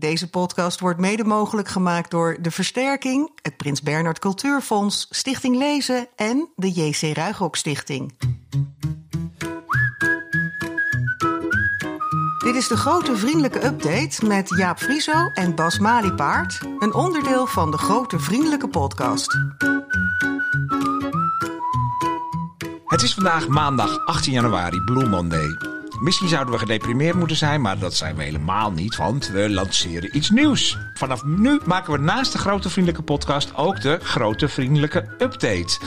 Deze podcast wordt mede mogelijk gemaakt door De Versterking, het Prins Bernhard Cultuurfonds, Stichting Lezen en de JC Ruigrok Stichting. Dit is de grote vriendelijke update met Jaap Frieso en Bas Maliepaard, een onderdeel van de grote vriendelijke podcast. Het is vandaag maandag 18 januari, Blue Monday. Misschien zouden we gedeprimeerd moeten zijn, maar dat zijn we helemaal niet, want we lanceren iets nieuws. Vanaf nu maken we naast de grote vriendelijke podcast ook de grote vriendelijke update.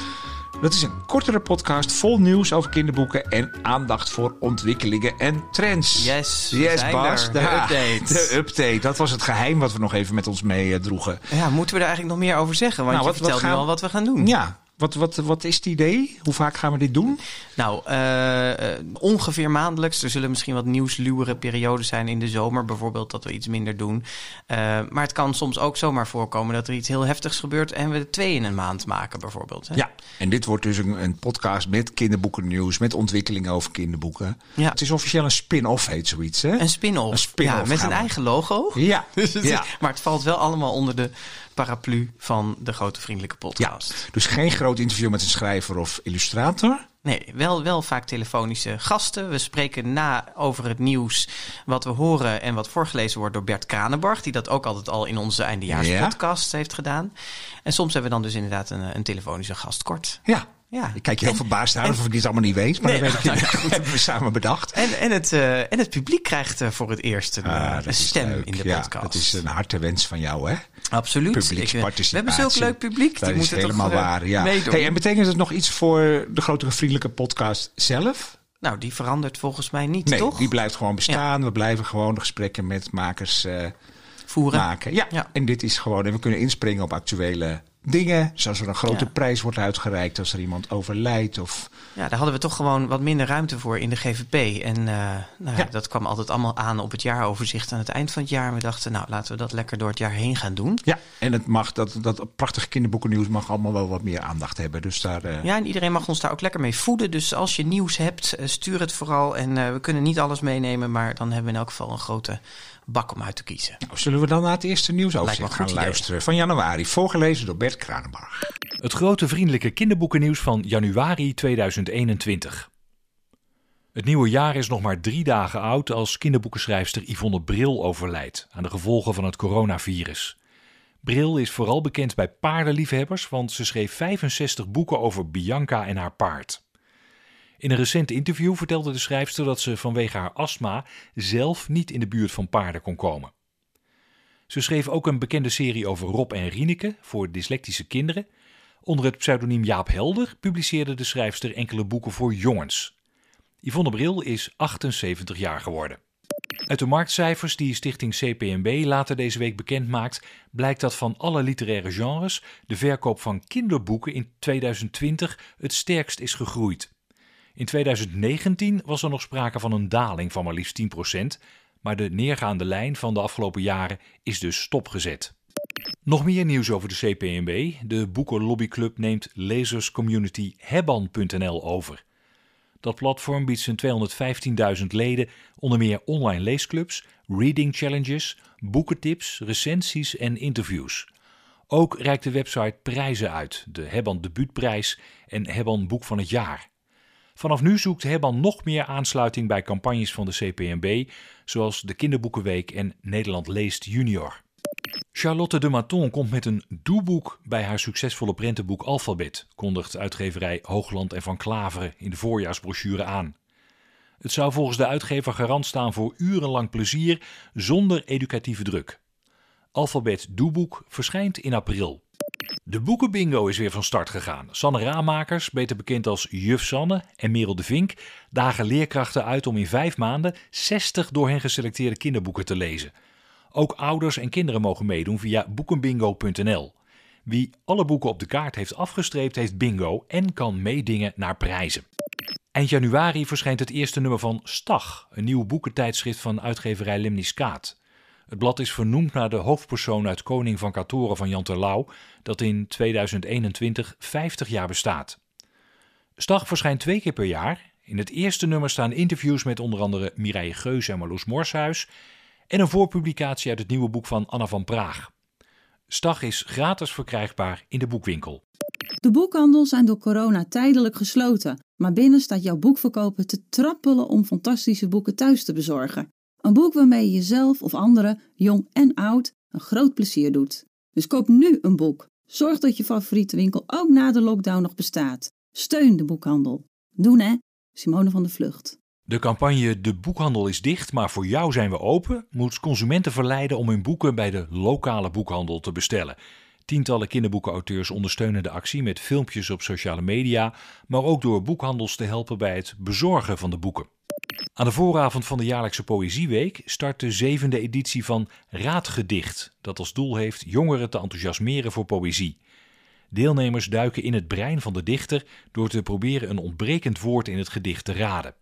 Dat is een kortere podcast vol nieuws over kinderboeken en aandacht voor ontwikkelingen en trends. Yes, yes Bas. De Ja, update. De update, dat was het geheim wat we nog even met ons meedroegen. Ja, moeten we er eigenlijk nog meer over zeggen? Want Nou, je wat- wat vertelt nu al wat we gaan doen. Ja, wat, wat, wat is het idee? Hoe vaak gaan we dit doen? Nou, eh, eh, ongeveer maandelijks. Er zullen misschien wat nieuwsluwere perioden zijn in de zomer. Bijvoorbeeld dat we iets minder doen. Eh, maar het kan soms ook zomaar voorkomen dat er iets heel heftigs gebeurt... en we er twee in een maand maken bijvoorbeeld. Hè? Ja, en dit wordt dus een, een podcast met kinderboekennieuws, met ontwikkelingen over kinderboeken. Ja. Het is officieel een spin-off, heet zoiets, hè? Een spin-off. Een spin-off ja, met een we. eigen logo. Ja, Dus het ja. Maar het valt wel allemaal onder de paraplu van de Grote Vriendelijke ja. Podcast. Dus geen groot interview met een schrijver of illustrator. Nee, wel, wel vaak telefonische gasten. We spreken na over het nieuws wat we horen en wat voorgelezen wordt door Bert Kranenbarg, die dat ook altijd al in onze eindejaarspodcast heeft gedaan. En soms hebben we dan dus inderdaad een, een telefonische gast kort. Ja. Ja. Ik kijk je heel En- verbaasd aan en- of ik dit allemaal niet weet, maar Nee, dat weet ik nou niet. Dat hebben we samen bedacht. En, en, het, eh, en het publiek krijgt eh, voor het eerst een, Ah, eh, dat een stem leuk. in de ja, podcast. Dat is een harte van jou, hè? Absoluut. Ik, we hebben zulk leuk publiek. Dat die is helemaal toch, waar, ja. meedoen. Hey, en betekent het nog iets voor de grote vriendelijke podcast zelf? Nou, die verandert volgens mij niet, Nee, toch? die blijft gewoon bestaan. We blijven gewoon de gesprekken met makers eh, Voeren. maken. Ja. Ja. en dit is gewoon... En we kunnen inspringen op actuele dingen. Zoals er een grote Ja. prijs wordt uitgereikt als er iemand overlijdt. Of, Ja, daar hadden we toch gewoon wat minder ruimte voor in de GVP. En eh, nou ja, dat kwam altijd allemaal aan op het jaaroverzicht aan het eind van het jaar. En we dachten, nou, laten we dat lekker door het jaar heen gaan doen. ja, en het mag, dat, dat prachtige kinderboekennieuws mag allemaal wel wat meer aandacht hebben. Dus daar... eh, Ja, en iedereen mag ons daar ook lekker mee voeden. Dus als je nieuws hebt, eh, stuur het vooral. En we kunnen niet alles meenemen, maar dan hebben we in elk geval een grote bak om uit te kiezen. Nou, zullen we dan naar het eerste nieuwsoverzicht gaan idee. luisteren? Van januari, voorgelezen door Bert Kranenbarg. Het grote vriendelijke kinderboekennieuws van januari 2021. Het nieuwe jaar is nog maar drie dagen oud als kinderboekenschrijfster Yvonne Bril overlijdt aan de gevolgen van het coronavirus. Bril is vooral bekend bij paardenliefhebbers, want ze schreef 65 boeken over Bianca en haar paard. In een recent interview vertelde de schrijfster dat ze vanwege haar astma zelf niet in de buurt van paarden kon komen. Ze schreef ook een bekende serie over Rob en Rieneke voor dyslectische kinderen. Onder het pseudoniem Jaap Helder publiceerde de schrijfster enkele boeken voor jongens. Yvonne Bril is 78 jaar geworden. Uit de marktcijfers die stichting CPMB later deze week bekend maakt, blijkt dat van alle literaire genres de verkoop van kinderboeken in 2020 het sterkst is gegroeid. In 2019 was er nog sprake van een daling van maar liefst 10%, maar de neergaande lijn van de afgelopen jaren is dus stopgezet. Nog meer nieuws over de CPNB. De Boekenlobbyclub neemt lezerscommunity hebban.nl over. Dat platform biedt zijn 215.000 leden onder meer online leesclubs, reading challenges, boekentips, recensies en interviews. Ook reikt de website prijzen uit, de Hebban Debuutprijs en Hebban Boek van het Jaar. Vanaf nu zoekt Hebban nog meer aansluiting bij campagnes van de CPNB, zoals de Kinderboekenweek en Nederland Leest Junior. Charlotte de Maton komt met een doeboek bij haar succesvolle prentenboek Alfabet, kondigt uitgeverij Hoogland en Van Klaveren in de voorjaarsbrochure aan. Het zou volgens de uitgever garant staan voor urenlang plezier zonder educatieve druk. Alfabet doeboek verschijnt in april. De boekenbingo is weer van start gegaan. Sanne Raamakers, beter bekend als Juf Sanne, en Merel de Vink dagen leerkrachten uit om in vijf maanden 60 door hen geselecteerde kinderboeken te lezen. Ook ouders en kinderen mogen meedoen via boekenbingo.nl. Wie alle boeken op de kaart heeft afgestreept, heeft bingo en kan meedingen naar prijzen. Eind januari verschijnt het eerste nummer van Stag, een nieuw boekentijdschrift van uitgeverij Lemniskaat. Het blad is vernoemd naar de hoofdpersoon uit Koning van Katoren van Jan Terlouw, dat in 2021 50 jaar bestaat. Stag verschijnt twee keer per jaar. In het eerste nummer staan interviews met onder andere Mireille Geus en Marloes Morshuis. En een voorpublicatie uit het nieuwe boek van Anna van Praag. Stag is gratis verkrijgbaar in de boekwinkel. De boekhandels zijn door corona tijdelijk gesloten, maar binnen staat jouw boekverkoper te trappelen om fantastische boeken thuis te bezorgen. Een boek waarmee je jezelf of anderen, jong en oud, een groot plezier doet. Dus koop nu een boek. Zorg dat je favoriete winkel ook na de lockdown nog bestaat. Steun de boekhandel. Doen hè? Simone van de Vlucht. De campagne De boekhandel is dicht, maar voor jou zijn we open moet consumenten verleiden om hun boeken bij de lokale boekhandel te bestellen. Tientallen kinderboekenauteurs ondersteunen de actie met filmpjes op sociale media, maar ook door boekhandels te helpen bij het bezorgen van de boeken. Aan de vooravond van de jaarlijkse Poëzieweek start de zevende editie van Raadgedicht, dat als doel heeft jongeren te enthousiasmeren voor poëzie. Deelnemers duiken in het brein van de dichter door te proberen een ontbrekend woord in het gedicht te raden.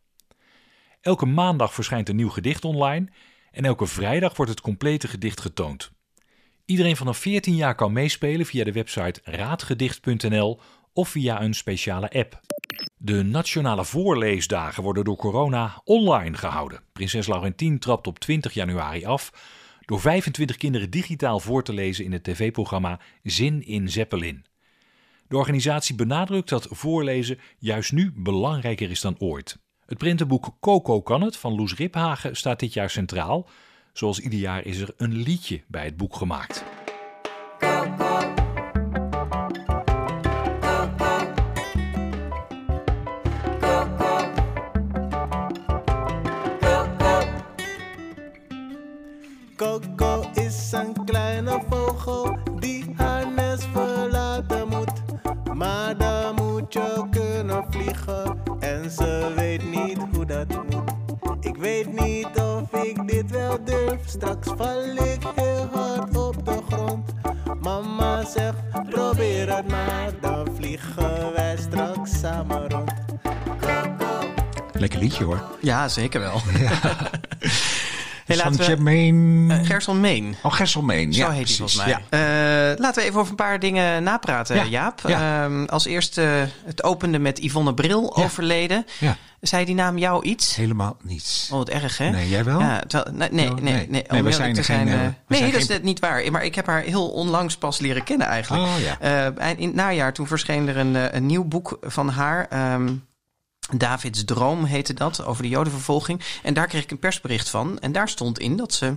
Elke maandag verschijnt een nieuw gedicht online en elke vrijdag wordt het complete gedicht getoond. Iedereen vanaf 14 jaar kan meespelen via de website raadgedicht.nl of via een speciale app. De nationale voorleesdagen worden door corona online gehouden. Prinses Laurentien trapt op 20 januari af door 25 kinderen digitaal voor te lezen in het tv-programma Zin in Zeppelin. De organisatie benadrukt dat voorlezen juist nu belangrijker is dan ooit. Het printenboek Coco kan het van Loes Riphagen staat dit jaar centraal. Zoals ieder jaar is er een liedje bij het boek gemaakt. Straks val ik heel hard op de grond. Mama zegt, probeer het maar, dan vliegen wij straks samen rond. Lekker liedje hoor. Ja, zeker wel. Hey, Van laten we, eh, Gerson Meen. oh, Gesselmeen. Zo ja, heet hij precies. volgens mij. Ja. Eh, laten we even over een paar dingen napraten, Ja, Jaap. ja. Ehm, als eerste het opende met Yvonne Bril Ja. overleden. Zei die naam jou iets? helemaal niets. Oh, wat erg, hè? Nee, jij wel? Ja, terwijl- nee, nee, nee, nee. nee. We zijn te er geen, zijn, eh, eh, we nee, zijn dat is geen- net niet waar. Maar ik heb haar heel onlangs pas leren kennen eigenlijk. Oh ja. Eh, eind- in het najaar, toen verscheen er een, een nieuw boek van haar. ehm, Davids Droom heette dat, over de jodenvervolging. En daar kreeg ik een persbericht van. En daar stond in dat ze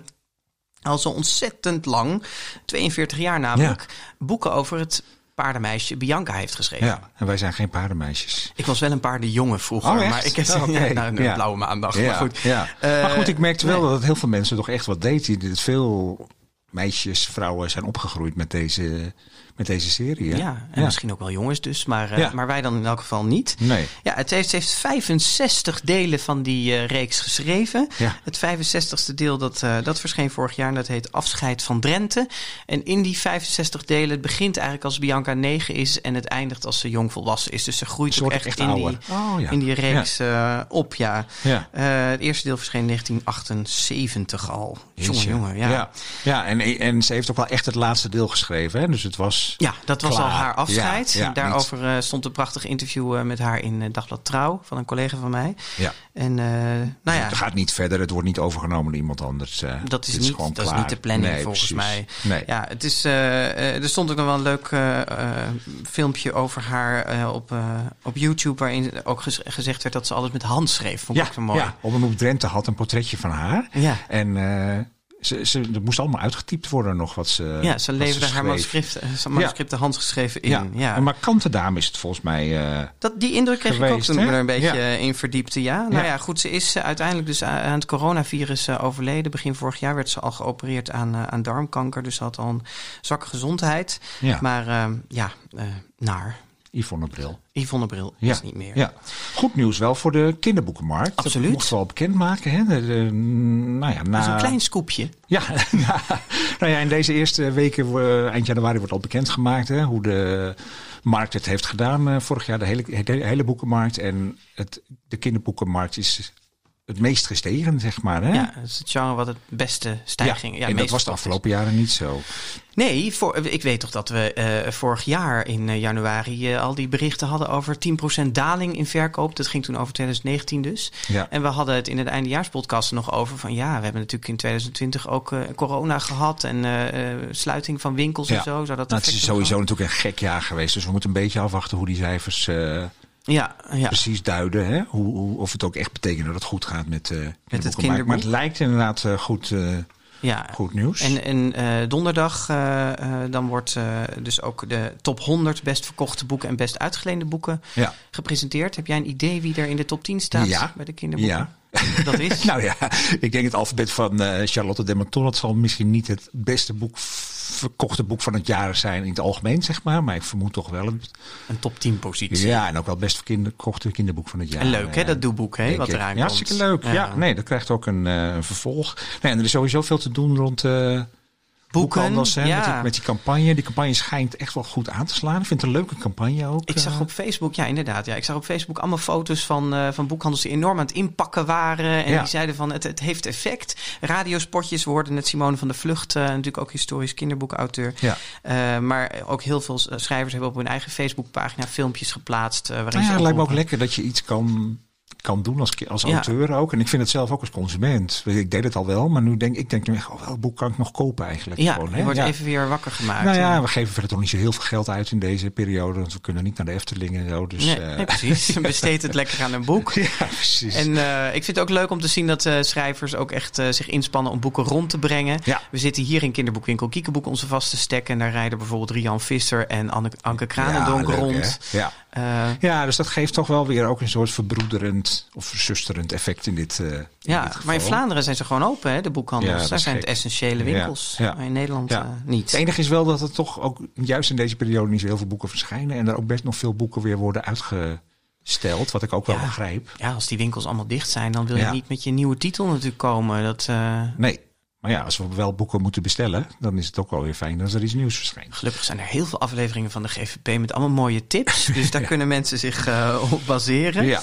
al zo ontzettend lang, 42 jaar namelijk, boeken over het paardenmeisje Bianca heeft geschreven. Ja, en wij zijn geen paardenmeisjes. Ik was wel een paardenjongen vroeger, Oh, maar ik heb Oh, nou, een Ja. blauwe maandag. Ja, Maar goed. ja. Eh, maar goed, ik merkte wel nee. dat heel veel mensen toch echt wat deed. Veel meisjes, vrouwen zijn opgegroeid met deze, met deze serie. Hè? Ja, en misschien ook wel jongens dus, maar, eh, Ja. maar wij dan in elk geval niet. Nee. Ja, het heeft, heeft 65 delen van die eh, reeks geschreven. Ja. Het 65ste deel, dat, eh, dat verscheen vorig jaar en dat heet Afscheid van Drenthe. En in die 65 delen, het begint eigenlijk als Bianca 9 is en het eindigt als ze jong volwassen is. Dus ze groeit ook echt, echt in, die, Oh, in die reeks op, ja. Ja. Het eerste deel verscheen in 1978 al. Jongen, jongen, ja. ja. Ja, en, en ze heeft ook wel echt het laatste deel geschreven. Hè? Dus het was... Ja, dat was Klaar. al haar afscheid. Ja, ja, Daarover eh, stond een prachtig interview eh, met haar in eh, Dagblad Trouw van een collega van mij. Ja. En nou ja, Het gaat niet verder. Het wordt niet overgenomen door iemand anders. dat is, niet, dat is niet de planning Nee, volgens precies. mij. Nee. Ja, het is, er stond ook nog wel een leuk filmpje over haar op, op YouTube... waarin ook gez- gezegd werd dat ze altijd met hand schreef. Vond ik Ja, ook zo mooi. ja, Omroep Drenthe had een portretje van haar. Ja. En ze, ze, er moest allemaal uitgetypt worden nog wat ze Ja, ze leverde haar schreef. manuscript, eh, manuscripten handgeschreven in. Ja, Ja. een markante dame is het volgens mij. eh, Dat, die indruk kreeg ik ook toen ik me er een beetje Ja. eh, in verdiepte. Ja, nou Ja. goed. Ze is uiteindelijk dus aan het coronavirus overleden. Begin vorig jaar werd ze al geopereerd aan, aan darmkanker. Dus ze had al een zwakke gezondheid. Ja. Maar ja, naar. Yvonne Bril. Yvonne Bril Ja. is niet meer. Ja. Goed nieuws wel voor de kinderboekenmarkt. Absoluut. Dat mochten we al bekendmaken. Hè? De, de- nou ja, na, Dat is een klein scoopje. Ja, nou ja, in deze eerste weken, eh, eind januari, wordt al bekendgemaakt hè, hoe de markt het heeft gedaan. eh, vorig jaar de hele, de hele boekenmarkt. En het, de kinderboekenmarkt is het meest gestegen, zeg maar. Hè? Ja, dat is het genre wat het beste stijging. Ja, en dat was de afgelopen jaren niet zo. Nee, voor, ik weet toch dat we uh, vorig jaar in uh, januari uh, al die berichten hadden over 10% daling in verkoop. Dat ging toen over 2019 dus. Ja. En we hadden het in de eindejaarspodcast nog over van ja, we hebben natuurlijk in 2020 ook corona gehad en sluiting van winkels ja. en zo. Zou dat nou, het is sowieso natuurlijk een gek jaar geweest. Dus we moeten een beetje afwachten hoe die cijfers ja, ja. precies duiden. Hè? Hoe, hoe, of het ook echt betekent dat het goed gaat met, uh, met het kinderboek. Maar het lijkt inderdaad uh, goed, uh, ja. goed nieuws. En, en donderdag dan wordt dus ook de top 100 best verkochte boeken en best uitgeleende boeken ja. gepresenteerd. Heb jij een idee wie er in de top 10 staat ja. bij de kinderboeken? Ja. Dat is? nou ja, ik denk het alfabet van Charlotte de Maton. Dat zal misschien niet het beste boek verkochte boek van het jaar zijn in het algemeen, zeg maar. Maar ik vermoed toch wel een, een top 10 positie. Ja, en ook wel best verkochte kinderboek van het jaar. En leuk, hè, dat doeboek, hè, wat eraan ja, komt. Hartstikke leuk. Ja. ja. nee, dat krijgt ook een, uh, vervolg. Nee, en er is sowieso veel te doen rond... Boekhandels, hè, ja. met, die, met, die, campagne. Die campagne schijnt echt wel goed aan te slaan. Ik vind het een leuke campagne ook. Ik zag op Facebook, ja inderdaad, ja, ik zag op Facebook allemaal foto's van, uh, van boekhandels die enorm aan het inpakken waren. En ja. die zeiden van het, het heeft effect. Radiospotjes worden net Simone van der Vlucht, uh, natuurlijk ook historisch kinderboekauteur. Ja. Uh, maar ook heel veel schrijvers hebben op hun eigen Facebookpagina filmpjes geplaatst. waarin nou ja, ze het lijkt me ook lekker dat je iets kan kan doen als, als Ja. auteur ook. En ik vind het zelf ook als consument. Ik deed het al wel, maar nu denk ik denk nu echt, oh, welk boek kan ik nog kopen eigenlijk? Ja, Gewoon, hè? je wordt ja. even weer wakker gemaakt. Nou ja, we geven verder toch niet zo heel veel geld uit in deze periode. Want we kunnen niet naar de Efteling en zo. Dus, Nee, eh, nee, precies. Besteed het lekker aan een boek. ja, precies. En uh, ik vind het ook leuk om te zien dat uh, schrijvers ook echt zich inspannen om boeken rond te brengen. We zitten hier in kinderboekwinkel Kiekeboek onze vaste stek. En daar rijden bijvoorbeeld Rian Visser en Anne, Anke Kranendonk leuk, rond. Ja. Uh, ja, dus dat geeft toch wel weer ook een soort verbroederend of verzusterend effect in dit, uh, in ja, dit geval. maar in Vlaanderen zijn ze gewoon open, hè, de boekhandels. Ja, Daar zijn gek. het essentiële winkels. Ja, ja. Maar in Nederland uh, niet. Het enige is wel dat er toch ook juist in deze periode niet zo heel veel boeken verschijnen. En er ook best nog veel boeken weer worden uitgesteld. Wat ik ook wel begrijp. Ja, als die winkels allemaal dicht zijn, dan wil je niet met je nieuwe titel natuurlijk komen. Dat, Nee. Maar ja, als we wel boeken moeten bestellen, dan is het ook wel weer fijn als er iets nieuws verschijnt. Gelukkig zijn er heel veel afleveringen van de GVP met allemaal mooie tips. Dus daar kunnen mensen zich uh, op baseren. Ja.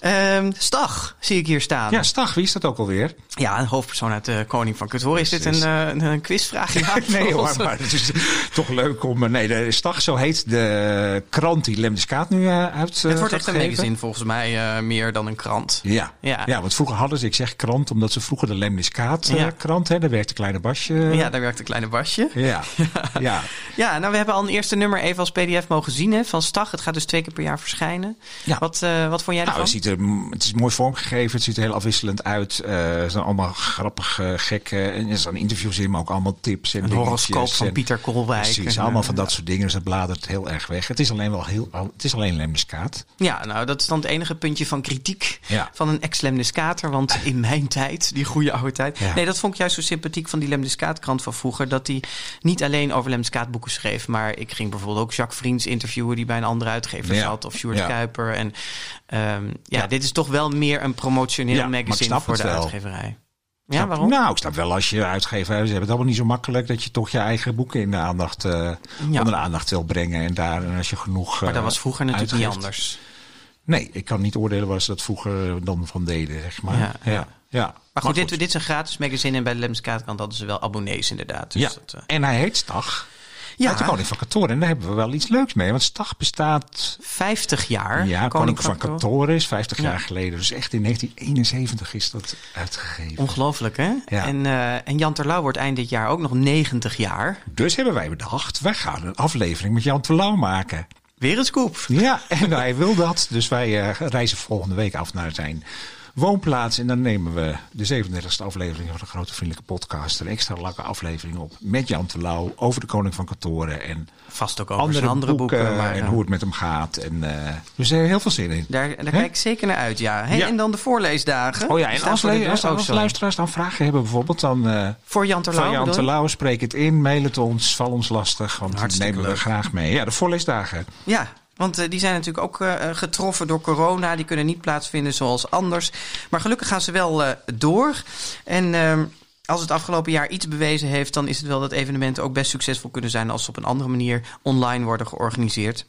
Um, Stag zie ik hier staan. Ja, Stag, wie is dat ook alweer? Ja, een hoofdpersoon uit de Koning van Kuthoor. Is dit een, uh, een, een quizvraag? Ja, nee hoor, maar het is toch leuk om... Nee, de Stag, zo heet de krant die Lem de Skaat nu uit Het wordt echt een magazine volgens mij uh, meer dan een krant. Ja. Ja. ja, want vroeger hadden ze, ik zeg krant, omdat ze vroeger de Lem de Skaat Ja. krant, hè, daar werkte Kleine Basje. Ja, daar werkt een kleine Basje. Ja, ja. Ja, nou we hebben al een eerste nummer even als pdf mogen zien hè, van Stag. Het gaat dus twee keer per jaar verschijnen. Ja. Wat, uh, wat vond jij Nou? Het, er, is mooi vormgegeven, het ziet er heel afwisselend uit. Uh, er zijn allemaal grappig, uh, gekke, en er staan interviews in, maar ook allemaal tips en een horoscoop van en- Pieter Kolwijk. Precies, En, allemaal eh, van dat soort dingen. Dus dat bladert heel erg weg. Het is alleen wel heel, het is alleen lemniskaat. Ja, nou dat is dan het enige puntje van kritiek Ja. van een ex-lemniskater. Want in mijn tijd, die goede oude tijd. Ja. Nee, dat vond ik juist zo sympathiek van die lemniskaatkrant van vroeger. Dat hij niet alleen over lemniskaatboeken schreef. Maar ik ging bijvoorbeeld ook Jacques Vriends interviewen die bij een andere uitgever Ja. zat. Of Sjoerd. Kuiper. En ehm, ja, Ja. dit is toch wel meer een promotioneel magazine voor de wel. uitgeverij. Ja, Snap- waarom? Nou, ik snap wel als je uitgever, ze hebben het allemaal niet zo makkelijk dat je toch je eigen boeken in de aandacht, Ja. onder de aandacht wil brengen. En daar, en als je genoeg. maar dat eh, was vroeger natuurlijk niet anders. Nee, ik kan niet oordelen waar ze dat vroeger dan van deden, zeg maar. Ja, Ja, ja. ja. Maar goed, Dit, dit is een gratis magazine. En bij de lemniskaatkrant hadden ze wel abonnees inderdaad. Dus ja. dat, eh, En hij heet Stag. Ja, Uit de Koning van Katoren. En daar hebben we wel iets leuks mee. Want Stag bestaat 50 jaar. Ja, Koning van. Katoren is 50 Ja. jaar geleden. Dus echt in 1971 is dat uitgegeven. Ongelooflijk, hè? En, eh, en Jan Terlouw wordt eind dit jaar ook nog 90 jaar. Dus hebben wij bedacht, wij gaan een aflevering met Jan Terlouw maken. Weer een scoop. Ja, en hij wil dat. Dus wij eh, reizen volgende week af naar zijn woonplaats. En dan nemen we de 37e aflevering van de Grote Vriendelijke Podcast. Een extra lange aflevering op met Jan Terlouw over de Koning van Katoren. En Vast ook over andere, zijn andere boeken. boeken, maar, en eh, hoe het met hem gaat. En, eh, dus er heel veel zin in. daar kijk ik zeker naar uit, ja. En dan de voorleesdagen. Oh ja, en als, le- als, als luisteraars dan vragen hebben bijvoorbeeld, dan eh, Voor Jan Terlouw van Jan? Terlouw spreek het in, mail het ons, val ons lastig. Want Hartstikke nemen we leuk. graag mee. Ja, de voorleesdagen. Ja, want eh, die zijn natuurlijk ook eh, getroffen door corona. Die kunnen niet plaatsvinden zoals anders. Maar gelukkig gaan ze wel eh, door. En ehm, als het afgelopen jaar iets bewezen heeft... dan is het wel dat evenementen ook best succesvol kunnen zijn... als ze op een andere manier online worden georganiseerd.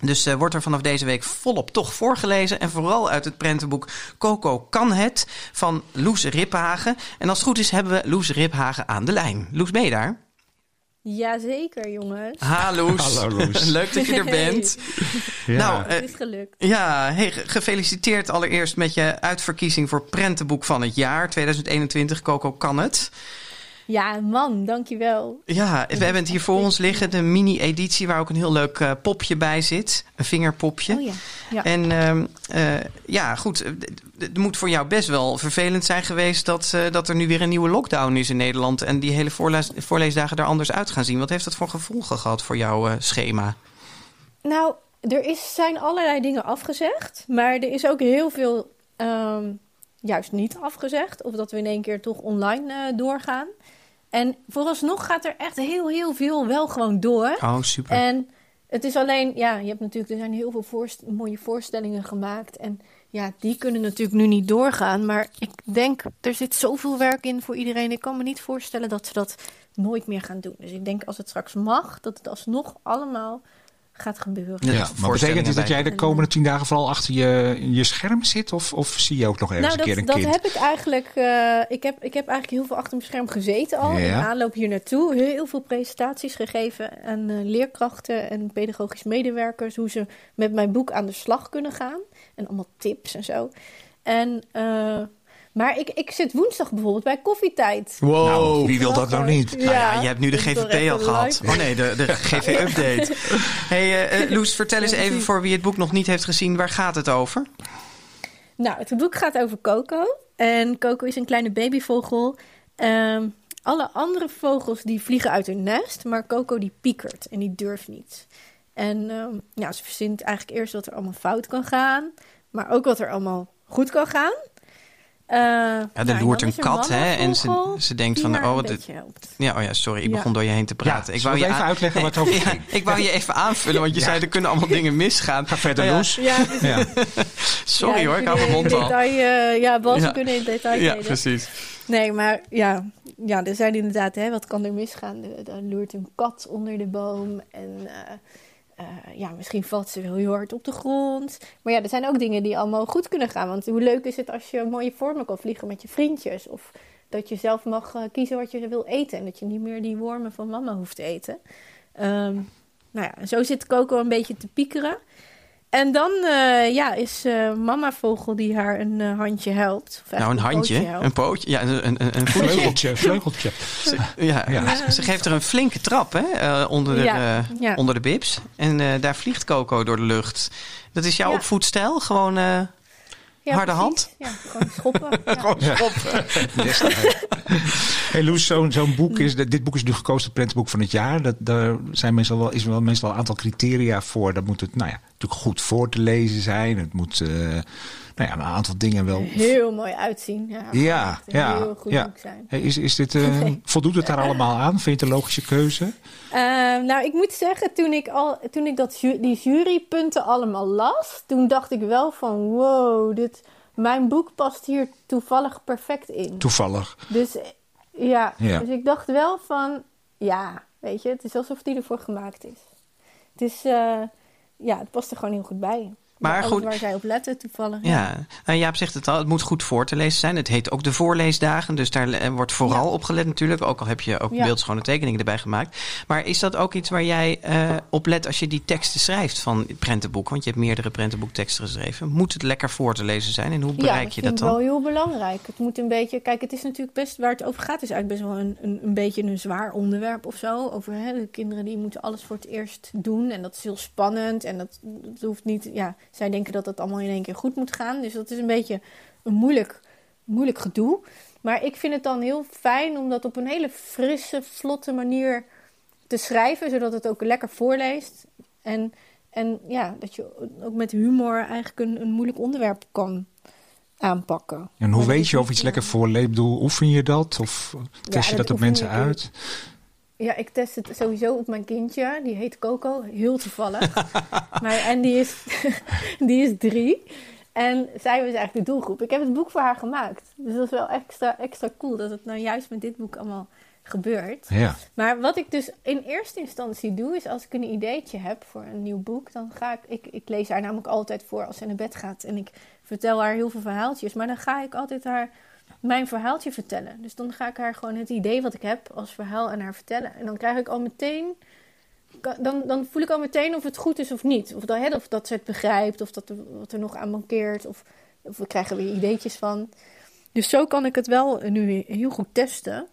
Dus wordt er vanaf deze week volop toch voorgelezen. En vooral uit het prentenboek Coco kan het van Loes Riphagen. En als het goed is hebben we Loes Riphagen aan de lijn. Loes, ben je daar? Jazeker, jongens. Hallo, Hallo Loes. Leuk dat je er bent. Ja. Nou, uh, het is gelukt. Ja, hey, gefeliciteerd allereerst met je uitverkiezing voor prentenboek van het jaar 2021. Coco kan het. Ja, man, dankjewel. Ja, we hebben het hier voor ons liggen, de mini-editie waar ook een heel leuk uh, popje bij zit. Een vingerpopje. Oh ja. ja. En uh, uh, ja, goed, het moet voor jou best wel vervelend zijn geweest dat, dat er nu weer een nieuwe lockdown is in Nederland. En die hele voorlees voorleesdagen er anders uit gaan zien. Wat heeft dat voor gevolgen gehad voor jouw schema? Nou, er is, zijn allerlei dingen afgezegd, maar er is ook heel veel um, juist niet afgezegd. Of dat we in één keer toch online doorgaan. En vooralsnog gaat er echt heel, heel veel wel gewoon door. Oh, super. En het is alleen, ja, je hebt natuurlijk, er zijn heel veel voorst mooie voorstellingen gemaakt. En ja, die kunnen natuurlijk nu niet doorgaan. Maar ik denk, er zit zoveel werk in voor iedereen. Ik kan me niet voorstellen dat ze dat nooit meer gaan doen. Dus ik denk als het straks mag, dat het alsnog allemaal gaat gebeuren. Ja, maar betekent dit dat jij de komende tien dagen vooral achter je, je scherm zit? Of, of zie je ook nog ergens nou, een keer een dat kind? Dat heb ik eigenlijk... Uh, ik, heb, ik heb eigenlijk heel veel achter mijn scherm gezeten al. Ja. In aanloop hier naartoe. Heel veel presentaties gegeven aan uh, leerkrachten en pedagogisch medewerkers. Hoe ze met mijn boek aan de slag kunnen gaan. En allemaal tips en zo. En... Uh, maar ik, ik zit woensdag bijvoorbeeld bij koffietijd. Wow, nou, wie wil dat nou niet? Ja, nou ja, je hebt nu de GVP al gehad. Oh nee, de, de GV-update. hey, uh, Loes, vertel eens even voor wie het boek nog niet heeft gezien. Waar gaat het over? Nou, het boek gaat over Coco. En Coco is een kleine babyvogel. Um, alle andere vogels die vliegen uit hun nest. Maar Coco die piekert en die durft niet. En um, ja, ze verzint eigenlijk eerst wat er allemaal fout kan gaan. Maar ook wat er allemaal goed kan gaan. Uh, ja, er nou, loert een kat, hè? En ze, ze denkt van, oh, wat dit. Ja, oh ja, sorry, ik ja. begon door je heen te praten. Ja, ik wou je even uitleggen nee, wat over ja, Ik wou je even aanvullen, want je zei er kunnen allemaal dingen misgaan. Ga verder, Loes. Ja, sorry hoor, ik hou mijn mond al. Detail, uh, ja, Bas, we kunnen in detail Ja, precies. Nee, maar ja, ja, er zijn inderdaad, hè, wat kan er misgaan? Er loert een kat onder de boom en... Uh, uh, ja, misschien valt ze wel heel hard op de grond. Maar ja, er zijn ook dingen die allemaal goed kunnen gaan. Want hoe leuk is het als je mooie vormen kan vliegen met je vriendjes? Of dat je zelf mag uh, kiezen wat je wil eten. En dat je niet meer die wormen van mama hoeft te eten. Um, nou ja, zo zit Coco een beetje te piekeren. En dan uh, ja, is uh, mama vogel die haar een uh, handje helpt. nou, een, een handje, een pootje, ja, een, een, een vleugeltje. vleugeltje. Ze, ja, ja. ze geeft er een flinke trap hè, onder, de, ja, ja. onder de bibs. En daar vliegt Coco door de lucht. Dat is jouw opvoedstijl? Gewoon ja, harde precies. hand? Ja, gewoon schoppen. Ja. gewoon schoppen. hey Loes, zo'n zo'n boek is, dit boek is nu gekozen het prentenboek van het jaar. Dat, daar zijn meestal wel, is wel meestal een aantal criteria voor. Dat moet het, nou ja, natuurlijk goed voor te lezen zijn. Het moet, uh, nou ja, een aantal dingen wel... Heel mooi uitzien. Ja, ja, ja, heel goed ja. boek zijn. Hey, is, is dit, uh, voldoet het daar allemaal aan? Vind je het een logische keuze? Uh, nou, ik moet zeggen, toen ik, al, toen ik dat, die jurypunten allemaal las, toen dacht ik wel van wow, dit, mijn boek past hier toevallig perfect in. Toevallig. Dus ja, ja. dus ik dacht wel van ja, weet je, het is alsof die ervoor gemaakt is. Het is, ja, het past er gewoon heel goed bij. Maar goed, waar zij op letten toevallig. Ja, nou, Jaap zegt het al, het moet goed voor te lezen zijn. Het heet ook de voorleesdagen, dus daar wordt vooral ja. op gelet natuurlijk. Ook al heb je ook ja. beeldschone tekeningen erbij gemaakt. Maar is dat ook iets waar jij uh, op let als je die teksten schrijft van prentenboek? Want je hebt meerdere prentenboekteksten geschreven. Moet het lekker voor te lezen zijn en hoe bereik ja, je dat dan? Ja, dat is wel heel belangrijk. Het moet een beetje, kijk, het is natuurlijk best waar het over gaat. is eigenlijk best wel een, een, een beetje een zwaar onderwerp of zo. Over hè, de kinderen die moeten alles voor het eerst doen. En dat is heel spannend en dat, dat hoeft niet, ja zij denken dat het allemaal in één keer goed moet gaan. Dus dat is een beetje een moeilijk, moeilijk gedoe. Maar ik vind het dan heel fijn om dat op een hele frisse, vlotte manier te schrijven, zodat het ook lekker voorleest. En, en ja, dat je ook met humor eigenlijk een, een moeilijk onderwerp kan aanpakken. En hoe weet je of iets lekker voorleest? Bedoel, oefen je dat? Of test ja, je dat, dat op mensen je uit? Ja, ik test het sowieso op mijn kindje. Die heet Coco, heel toevallig. maar, en die is, die is drie. En zij was eigenlijk de doelgroep. Ik heb het boek voor haar gemaakt. Dus dat is wel extra, extra cool dat het nou juist met dit boek allemaal gebeurt. Ja. Maar wat ik dus in eerste instantie doe, is als ik een ideetje heb voor een nieuw boek, dan ga ik, ik, ik lees haar namelijk altijd voor als ze naar bed gaat. En ik vertel haar heel veel verhaaltjes, maar dan ga ik altijd haar mijn verhaaltje vertellen. Dus dan ga ik haar gewoon het idee wat ik heb als verhaal aan haar vertellen. En dan krijg ik al meteen, dan, dan voel ik al meteen of het goed is of niet. Of dat, hè, of dat ze het begrijpt, of dat wat er nog aan mankeert, of, of we krijgen weer ideetjes van. Dus zo kan ik het wel nu heel goed testen.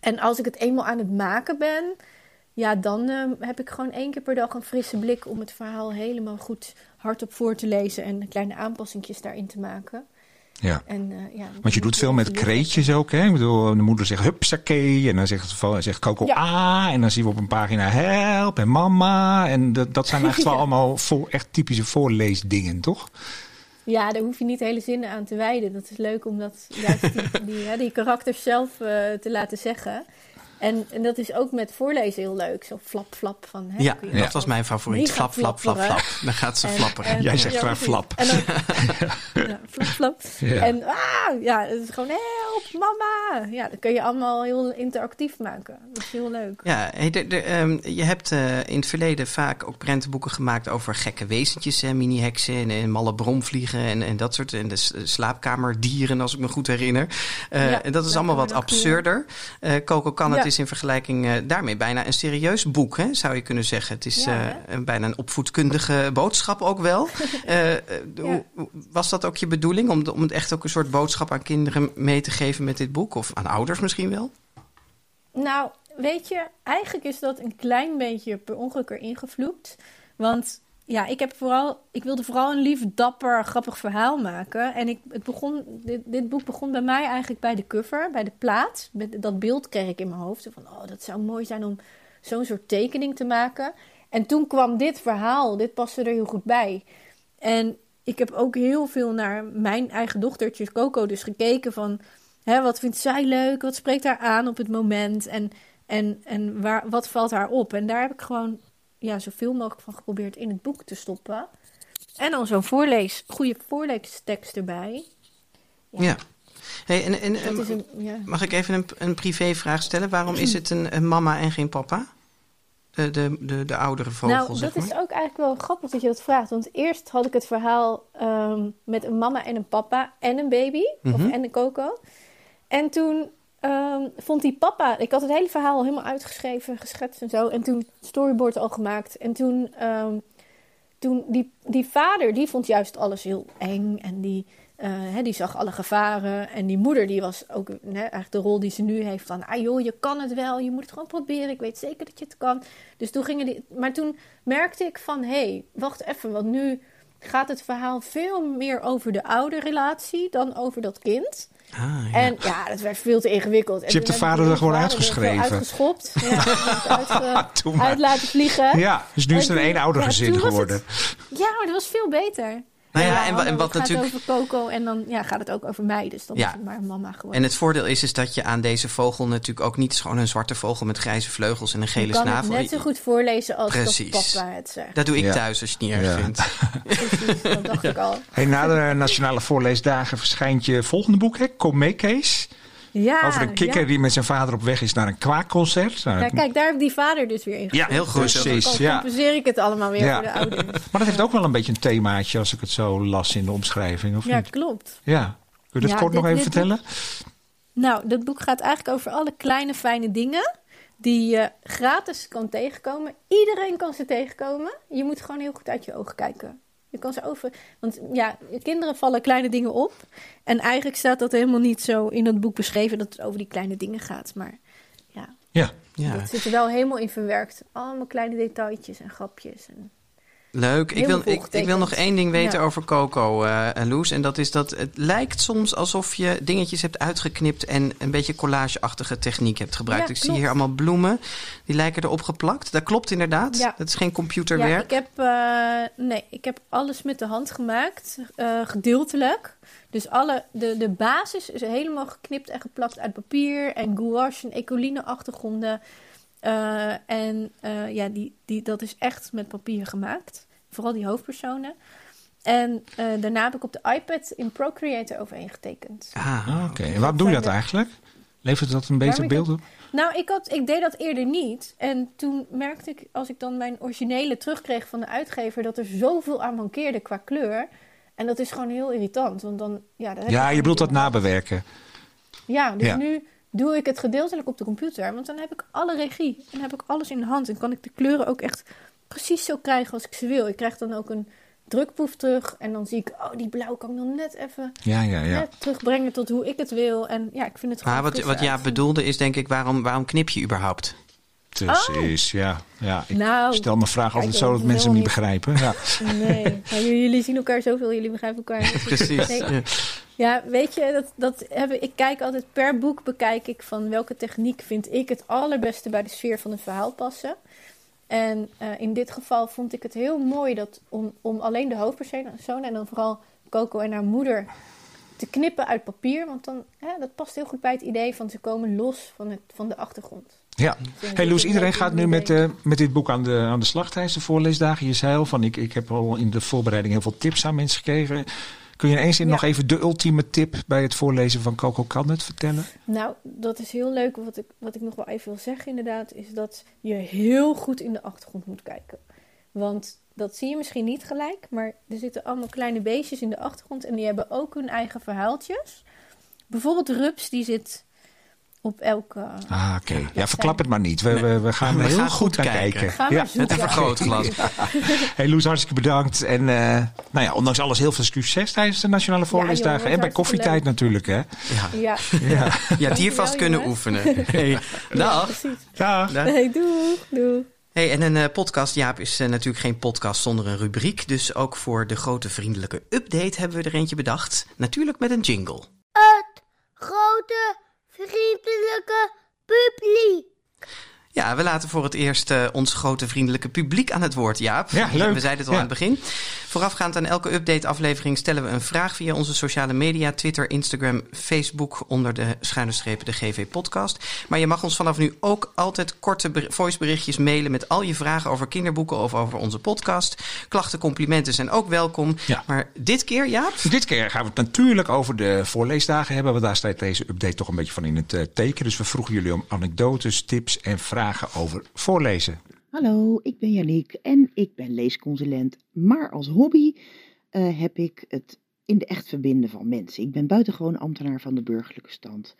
En als ik het eenmaal aan het maken ben, ja, dan uh, heb ik gewoon één keer per dag een frisse blik om het verhaal helemaal goed hardop voor te lezen en kleine aanpassingjes daarin te maken. Ja. En, uh, ja Want je doet veel met kreetjes ook, hè? Ik bedoel, de moeder zegt hupsakee en dan zegt, zegt Coco Ja. ah en dan zien we op een pagina help en mama en dat, dat zijn echt wel allemaal voor, echt typische voorleesdingen, toch? Ja, daar hoef je niet hele zinnen aan te wijden. Dat is leuk om dat juist die, die, die karakters zelf eh, te laten zeggen. En, en dat is ook met voorlezen heel leuk. Zo flap, flap van... Hè, Ja, dat was mijn favoriet. Flap, flap, flap, flap. Dan gaat ze En- flapperen. en- Jij zegt ja, waar flap. En dan, ja, flap, flap. Ja. En ah, ja, het is gewoon help, mama. Ja, dat kun je allemaal heel interactief maken. Dat is heel leuk. Ja, hey, de, de, ehm, je hebt eh, in het verleden vaak ook prentenboeken gemaakt over gekke wezentjes, hè, mini-heksen en, en malle bromvliegen en, en dat soort. En de slaapkamerdieren, als ik me goed herinner. Eh, Ja, en dat is allemaal wat absurder. Eh Coco kan het Ja. Is in vergelijking eh, daarmee bijna een serieus boek, hè, zou je kunnen zeggen. Het is Ja, eh, bijna een opvoedkundige boodschap ook wel. Eh, was dat ook je bedoeling om, om het echt ook een soort boodschap aan kinderen mee te geven met dit boek? Of aan ouders misschien wel? Nou, weet je, eigenlijk is dat een klein beetje per ongeluk erin gevloept. Want ja, ik, heb vooral, ik wilde vooral een lief, dapper, grappig verhaal maken. En ik, het begon, dit, dit boek begon bij mij eigenlijk bij de cover, bij de plaat. Met dat beeld kreeg ik in mijn hoofd. Van, oh, dat zou mooi zijn om zo'n soort tekening te maken. En toen kwam dit verhaal, dit paste er heel goed bij. En ik heb ook heel veel naar mijn eigen dochtertje Coco dus gekeken van... Hè, wat vindt zij leuk? Wat spreekt haar aan op het moment? En, en, en waar, wat valt haar op? En daar heb ik gewoon ja, zoveel mogelijk van geprobeerd in het boek te stoppen. En dan zo'n voorlees, goede voorleestekst erbij. Ja. Hey, en, en, Dat en- is een, ja. Mag ik even een, een privévraag stellen? Waarom is het een, een mama en geen papa? De, de, de, de oudere vogel, nou, zeg dat maar. is ook eigenlijk wel grappig dat je dat vraagt. Want eerst had ik het verhaal ehm, met een mama en een papa en een baby. Mhm. Of en een Coco. En toen ehm, vond die papa... Ik had het hele verhaal al helemaal uitgeschreven, geschetst en zo. En toen storyboard al gemaakt. En toen... ehm, toen die, die vader, die vond juist alles heel eng. En die, eh, die zag alle gevaren. En die moeder, die was ook eigenlijk de rol die ze nu heeft. Van, ah je kan het wel. Je moet het gewoon proberen. Ik weet zeker dat je het kan. Dus toen gingen die... Maar toen merkte ik van, hé, hey, wacht even. Want nu gaat het verhaal veel meer over de ouderrelatie dan over dat kind. Ah, ja. En ja, dat werd veel te ingewikkeld. En je hebt de vader er gewoon uitgeschreven? Uitgeschopt. Ja, uit, maar. uit laten vliegen. Ja, dus nu is het En een één ouder ja, gezin geworden. Ja, maar dat was veel beter. Nou ja, en wa- en dan wat gaat natuurlijk- het over Coco en dan ja, gaat het ook over mij. Dus dan Ja. is het maar mama geworden. En het voordeel is, is dat je aan deze vogel natuurlijk ook niet... Gewoon een zwarte vogel met grijze vleugels en een gele je kan snavel. het net zo goed voorlezen als Precies. dat papa het zegt. Dat doe ik Ja. thuis als je het niet erg Ja. vindt. Precies, dat dacht ik al. Hey, na de Nationale Voorleesdagen verschijnt je volgende boek, hè? Kom mee, Kees. Ja, Over een kikker ja. die met zijn vader op weg is naar een kwaakconcert. Nou, Ja, kijk, daar heb ik die vader dus weer in Ja, heel goed. Precies, Dan ja. compenseer ik het allemaal weer Ja. voor de ouders. Maar dat heeft ook wel een beetje een themaatje als ik het zo las in de omschrijving, of Ja, niet? klopt. Ja. Kun je dat Ja, kort dit- nog even dit vertellen? Nou, dat boek gaat eigenlijk over alle kleine fijne dingen die je gratis kan tegenkomen. Iedereen kan ze tegenkomen. Je moet gewoon heel goed uit je ogen kijken. Je kan ze over. Want ja, kinderen vallen kleine dingen op. En eigenlijk staat dat helemaal niet zo in het boek beschreven dat het over die kleine dingen gaat. Maar ja, Ja. Ja. dat zit er wel helemaal in verwerkt. Allemaal kleine detailtjes en grapjes. En... Leuk. Ik wil, ik, ik wil nog één ding weten Ja. over Coco, en Loes. En dat is dat het lijkt soms alsof je dingetjes hebt uitgeknipt... en een beetje collageachtige techniek hebt gebruikt. Ja, ik zie hier allemaal bloemen. Die lijken erop geplakt. Dat klopt inderdaad. Ja. Dat is geen Ja, computerwerk. ik heb, eh, nee, ik heb alles met de hand gemaakt, eh, gedeeltelijk. Dus alle, de, de basis is helemaal geknipt en geplakt uit papier en gouache en ecoline achtergronden. Eh, en eh, ja, die, die, dat is echt met papier gemaakt. Vooral die hoofdpersonen. En eh, daarna heb ik op de iPad in Procreate overheen getekend. Ah, Ah, Oké, en waarom doe je dat eigenlijk? Levert dat een beter beeld op? Nou, ik, had, ik deed dat eerder niet. En toen merkte ik, als ik dan mijn originele terugkreeg van de uitgever, dat er zoveel aan mankeerde qua kleur. En dat is gewoon heel irritant. Want dan, ja, dat heb Ja, je bedoelt dat nabewerken. Ja, dus Ja. nu doe ik het gedeeltelijk op de computer. Want dan heb ik alle regie. En dan heb ik alles in de hand. En kan ik de kleuren ook echt precies zo krijgen als ik ze wil. Ik krijg dan ook een drukproef terug. En dan zie ik, oh, die blauw kan ik dan net even Ja, ja, ja. terugbrengen tot hoe ik het wil. En ja, ik vind het gewoon Maar wat, wat Jaap bedoelde is denk ik, waarom, waarom knip je überhaupt? Precies, ja. ja. Ik Nou, stel mijn vraag altijd zo dat mensen hem niet begrijpen. Ja. Nee, maar jullie zien elkaar zoveel, jullie begrijpen elkaar. niet. Precies. Nee. Ja. Weet je, dat, dat heb ik, ik kijk altijd per boek bekijk ik van welke techniek vind ik het allerbeste bij de sfeer van een verhaal passen. En eh, in dit geval vond ik het heel mooi dat om, om alleen de hoofdpersoon en dan vooral Coco en haar moeder te knippen uit papier. Want dan, hè, dat past heel goed bij het idee van ze komen los van, het, van de achtergrond. Ja. Hey Loes, een iedereen gaat nu met, eh, met dit boek aan de, aan de slag tijdens de voorleesdagen. Je zei al van, ik, ik heb al in de voorbereiding heel veel tips aan mensen gegeven. Kun je in één zin Ja. nog even de ultieme tip bij het voorlezen van Coco Kan het vertellen? Nou, dat is heel leuk. Wat ik, wat ik nog wel even wil zeggen, inderdaad, is dat je heel goed in de achtergrond moet kijken. Want dat zie je misschien niet gelijk, maar er zitten allemaal kleine beestjes in de achtergrond en die hebben ook hun eigen verhaaltjes. Bijvoorbeeld Rups, die zit op elke. Ah, oké. Ja, verklap het maar niet. We, we, we gaan We er heel gaan goed goed naar kijken. kijken. Ga maar Ja. Met een vergrootglas. Hey Loes, hartstikke bedankt. En eh, nou ja, ondanks alles heel veel succes tijdens de Nationale Voorleesdagen. joh, en bij koffietijd leuk. natuurlijk, hè? Ja. Ja, Ja. Je hebt hier vast Dankjewel, kunnen oefenen. Hey, dag. precies. Dag. Doei. Hey, en een eh, podcast, Jaap, is eh, natuurlijk geen podcast zonder een rubriek. Dus ook voor de grote vriendelijke update hebben we er eentje bedacht. Natuurlijk met een jingle. Het grote vriendelijke publiek. Ja, we laten voor het eerst eh, ons grote vriendelijke publiek aan het woord, Jaap. Ja, leuk. We zeiden het al Ja. aan het begin. Voorafgaand aan elke update-aflevering stellen we een vraag via onze sociale media: Twitter, Instagram, Facebook, onder de schuine strepen de GV-podcast. Maar je mag ons vanaf nu ook altijd korte ber- voiceberichtjes mailen met al je vragen over kinderboeken of over onze podcast. Klachten, complimenten zijn ook welkom. Ja. Maar dit keer, Jaap? Dit keer gaan we het natuurlijk over de voorleesdagen hebben. Want daar staat deze update toch een beetje van in het eh, teken. Dus we vroegen jullie om anekdotes, tips en vragen over voorlezen. Hallo, ik ben Janiek en ik ben leesconsulent. Maar als hobby eh, heb ik het in de echt verbinden van mensen. Ik ben buitengewoon ambtenaar van de burgerlijke stand.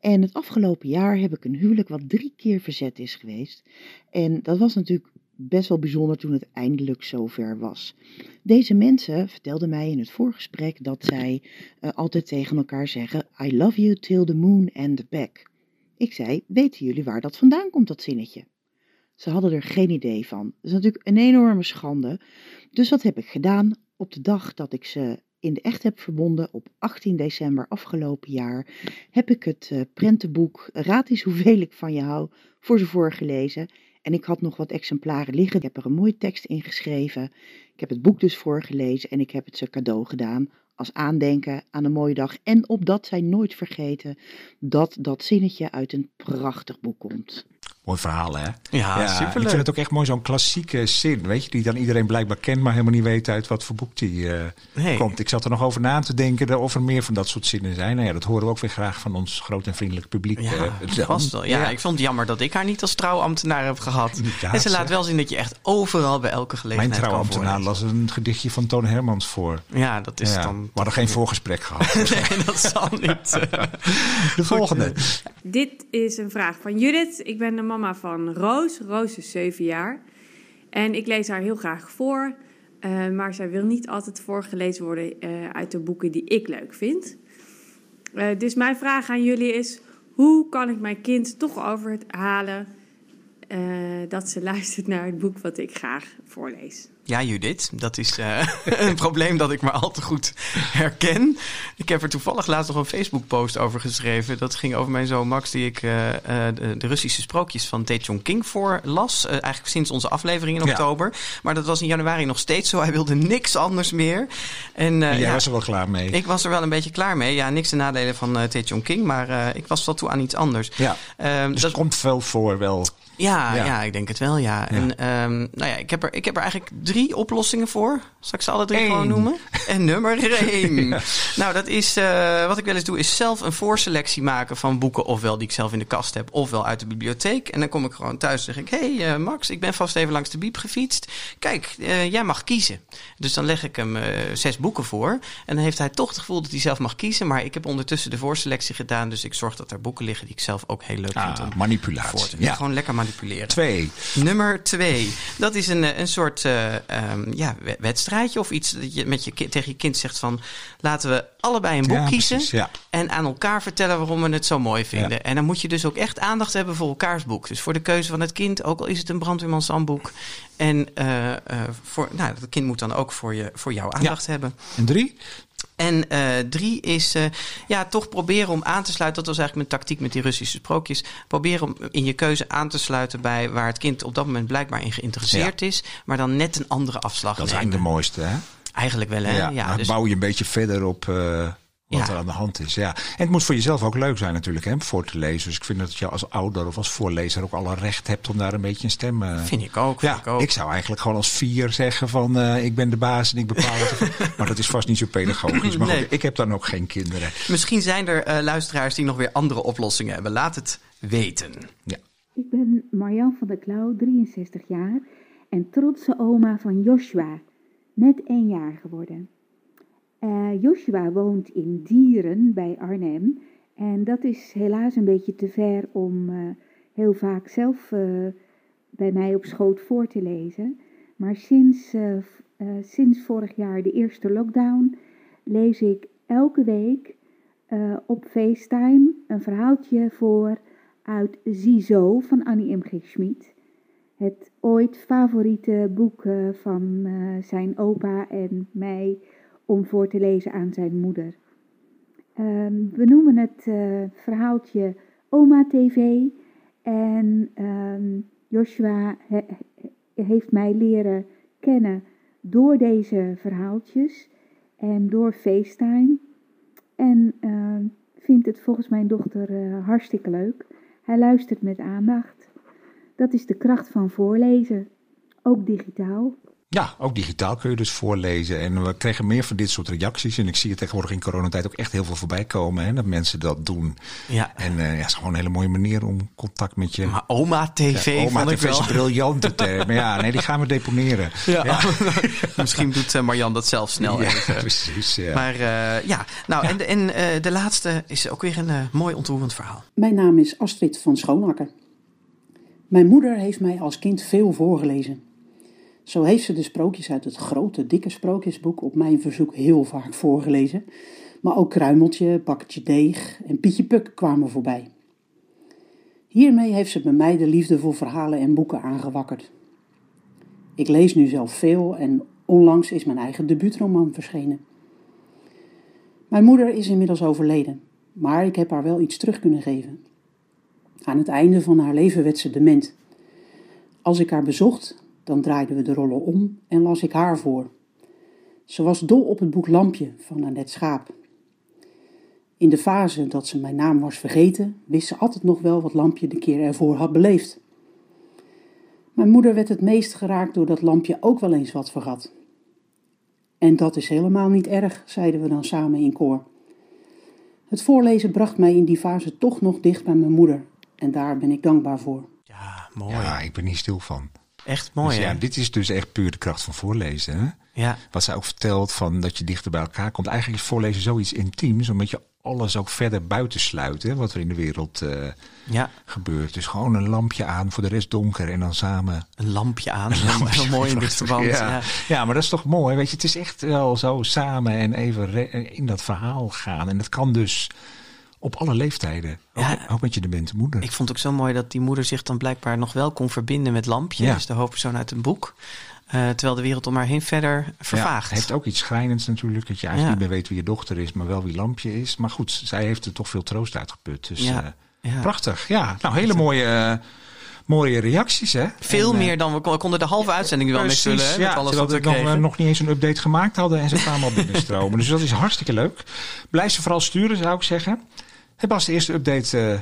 En het afgelopen jaar heb ik een huwelijk wat drie keer verzet is geweest. En dat was natuurlijk best wel bijzonder toen het eindelijk zover was. Deze mensen vertelden mij in het voorgesprek dat zij eh, altijd tegen elkaar zeggen: I love you till the moon and back. Ik zei: Weten jullie waar dat vandaan komt, dat zinnetje? Ze hadden er geen idee van. Dat is natuurlijk een enorme schande. Dus wat heb ik gedaan? Op de dag dat ik ze in de echt heb verbonden, op 18 december afgelopen jaar, heb ik het eh, prentenboek Raad eens hoeveel ik van je hou voor ze voorgelezen. En ik had nog wat exemplaren liggen. Ik heb er een mooie tekst in geschreven. Ik heb het boek dus voorgelezen en ik heb het ze cadeau gedaan als aandenken aan een mooie dag. En opdat zij nooit vergeten dat dat zinnetje uit een prachtig boek komt. Mooi verhaal, hè? Ja, Ik superleuk. vind het ook echt mooi, zo'n klassieke zin, weet je, die dan iedereen blijkbaar kent, maar helemaal niet weet uit wat voor boek die eh, Nee. komt. Ik zat er nog over na te denken of er meer van dat soort zinnen zijn. Nou ja, dat horen we ook weer graag van ons groot en vriendelijk publiek. Ja, eh, was wel. Ja, ik vond het jammer dat ik haar niet als trouwambtenaar heb gehad. Ja, en ze laat wel zien dat je echt overal bij elke Mijn gelegenheid kan trouwambtenaar las een gedichtje van Toon Hermans voor. Ja, dat is ja, dan... we hadden geen voorgesprek gehad. Nee, dat zal niet. De volgende. Dit is een vraag van Judith. Ik ben de van Roos. Roos is 7 jaar. En ik lees haar heel graag voor. eh, maar zij wil niet altijd voorgelezen worden eh, uit de boeken die ik leuk vind. Eh, dus mijn vraag aan jullie is: hoe kan ik mijn kind toch over het halen eh, dat ze luistert naar het boek wat ik graag voorlees? Ja, Judith, dat is eh, een probleem dat ik maar al te goed herken. Ik heb er toevallig laatst nog een Facebook-post over geschreven. Dat ging over mijn zoon Max, die ik eh, eh, de, de Russische sprookjes van Tae King voorlas. Eh, eigenlijk sinds onze aflevering in Ja. oktober. Maar dat was in januari nog steeds zo. Hij wilde niks anders meer. En, eh, En jij ja, was er wel klaar mee. ik was er wel een beetje klaar mee. Ja, niks de nadelen van uh, Tae King, maar eh, ik was wel toe aan iets anders. ja, Ehm, dus dat- komt veel voor wel. Ja, Ja. ja. ik denk het wel, ja. En ehm, nou ja, ik heb, er, ik heb er eigenlijk drie oplossingen voor. Zal ik ze alle drie Eén. gewoon noemen? En nummer 1. Nou, dat is eh, wat ik wel eens doe, is zelf een voorselectie maken van boeken, ofwel die ik zelf in de kast heb, ofwel uit de bibliotheek. En dan kom ik gewoon thuis en zeg ik: Hé hey, eh, Max, ik ben vast even langs de biep gefietst. Kijk, eh, jij mag kiezen. Dus dan leg ik hem zes boeken voor. En dan heeft hij toch het gevoel dat hij zelf mag kiezen. Maar ik heb ondertussen de voorselectie gedaan. Dus ik zorg dat er boeken liggen die ik zelf ook heel leuk vind Ah, om manipulatie. voor te Ja. Gewoon lekker manipuleren. Twee. Nummer twee. Dat is een, een soort eh, ehm, ja, we- of iets dat je met je kind, tegen je kind zegt van... laten we allebei een boek Ja, kiezen precies, ja. en aan elkaar vertellen waarom we het zo mooi vinden. En dan moet je dus ook echt aandacht hebben voor elkaars boek. Dus voor de keuze van het kind, ook al is het een brandweermanshandboek. En eh, eh, voor, nou, het kind moet dan ook voor, je, voor jou aandacht hebben. En drie? En eh, drie is eh, ja, toch proberen om aan te sluiten. Dat was eigenlijk mijn tactiek met die Russische sprookjes. Proberen om in je keuze aan te sluiten bij waar het kind op dat moment blijkbaar in geïnteresseerd is. Maar dan net een andere afslag Dat is eigenlijk de mooiste, hè? Eigenlijk wel, hè? Ja, Ja, dus- bouw je een beetje verder op eh, wat Ja. er aan de hand is. Ja. En het moet voor jezelf ook leuk zijn natuurlijk, hè, voor te lezen. Dus ik vind dat je als ouder of als voorlezer ook alle recht hebt om daar een beetje een stem... eh, Vind ik ook. ja, vind ik, ook. ik zou eigenlijk gewoon als vier zeggen van eh, ik ben de baas en ik bepaal het. maar dat is vast niet zo pedagogisch. Maar Nee. goed, ik heb dan ook geen kinderen. Misschien zijn er eh, luisteraars die nog weer andere oplossingen hebben. Laat het weten. Ik ben Marjan van der Klauw, 63 jaar en trotse oma van Joshua, net één jaar geworden. Eh, Joshua woont in Dieren bij Arnhem en dat is helaas een beetje te ver om eh, heel vaak zelf eh, bij mij op schoot voor te lezen. Maar sinds, sinds vorig jaar de eerste lockdown lees ik elke week op FaceTime een verhaaltje voor uit Ziezo van Annie M. G. Schmid. Het ooit favoriete boek van zijn opa en mij om voor te lezen aan zijn moeder. Ehm, we noemen het eh, verhaaltje Oma TV. En ehm, Joshua he- he- heeft mij leren kennen door deze verhaaltjes en door FaceTime. En ehm, vindt het volgens mijn dochter eh, hartstikke leuk. Hij luistert met aandacht. Dat is de kracht van voorlezen, ook digitaal. Ja, ook digitaal kun je dus voorlezen. En we kregen meer van dit soort reacties. En ik zie het tegenwoordig in coronatijd ook echt heel veel voorbij komen. Hè, dat mensen dat doen. Ja. En eh, ja, het is gewoon een hele mooie manier om contact met je... Maar oma TV Ja, oma vond ik TV is een briljante term. Ja, nee, die gaan we deponeren. Ja. Misschien doet eh, Marjan dat zelf snel Ja, even. precies. Ja. Maar eh, ja, nou en, de, en eh, de laatste is ook weer een eh, mooi ontroerend verhaal. Mijn naam is Astrid van Schoonakker. Mijn moeder heeft mij als kind veel voorgelezen. Zo heeft ze de sprookjes uit het grote, dikke sprookjesboek op mijn verzoek heel vaak voorgelezen. Maar ook Kruimeltje, Bakkertje Deeg en Pietje Puk kwamen voorbij. Hiermee heeft ze bij mij de liefde voor verhalen en boeken aangewakkerd. Ik lees nu zelf veel en onlangs is mijn eigen debuutroman verschenen. Mijn moeder is inmiddels overleden, maar ik heb haar wel iets terug kunnen geven. Aan het einde van haar leven werd ze dement. Als ik haar bezocht, dan draaiden we de rollen om en las ik haar voor. Ze was dol op het boek Lampje van Annette Schaap. In de fase dat ze mijn naam was vergeten, wist ze altijd nog wel wat Lampje de keer ervoor had beleefd. Mijn moeder werd het meest geraakt doordat Lampje ook wel eens wat vergat. En dat is helemaal niet erg, zeiden we dan samen in koor. Het voorlezen bracht mij in die fase toch nog dicht bij mijn moeder. En daar ben ik dankbaar voor. Ja, mooi. Ja, ik ben hier stil van. Echt mooi, Dus ja, hè? dit is dus echt puur de kracht van voorlezen. Hè? Ja. Wat zij ook vertelt, van dat je dichter bij elkaar komt. Eigenlijk is voorlezen zoiets intiems, omdat je alles ook verder buiten sluit. Hè, wat er in de wereld eh, Ja. gebeurt. Dus gewoon een lampje aan, voor de rest donker. En dan samen... Een lampje aan. Heel mooi in dit verband. Ja. Ja. Ja. maar dat is toch mooi. Weet je, het is echt wel zo samen en even in dat verhaal gaan. En dat kan dus op alle leeftijden. Ook, Ja. ook met je demente moeder. Ik vond ook zo mooi dat die moeder zich dan blijkbaar nog wel kon verbinden met Lampje. Ja. Dus de hoofdpersoon uit een boek. Eh, terwijl de wereld om haar heen verder vervaagt. Ja, heeft ook iets schrijnends natuurlijk. Dat je eigenlijk Ja. niet meer weet wie je dochter is, maar wel wie Lampje is. Maar goed, zij heeft er toch veel troost uitgeput. Dus Ja, eh, prachtig. Ja, nou hele mooie, eh, mooie reacties hè. Veel En, eh, meer dan we kon- we konden de halve uitzending wel mee vullen. Hè, ja, met alles wat we nog, eh, nog niet eens een update gemaakt hadden en ze kwamen al binnenstromen. dus dat is hartstikke leuk. Blijf ze vooral sturen, zou ik zeggen. Hey Bas, de eerste update eh,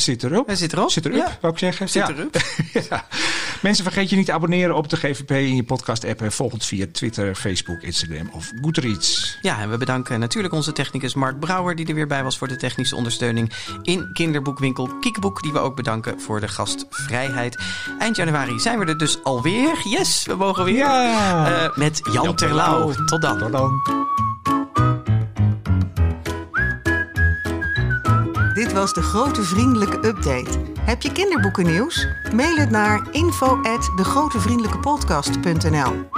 zit erop. Hij zit erop. Zit erop, Ja. wou ik zeggen. Zit Ja. erop. ja. Mensen, vergeet je niet te abonneren op de GVP in je podcast-app. En volg ons via Twitter, Facebook, Instagram of Goodreads. Ja, en we bedanken natuurlijk onze technicus Mark Brouwer... die er weer bij was voor de technische ondersteuning... in kinderboekwinkel Kiekboek... die we ook bedanken voor de gastvrijheid. Eind januari zijn we er dus alweer. Yes, we mogen weer. Ja. Eh, met Jan, Jan Terlouw. Terlouw. Tot dan. Tot dan. Was de grote vriendelijke update. Heb je kinderboekennieuws? Mail het naar info@degrotevriendelijkepodcast.nl.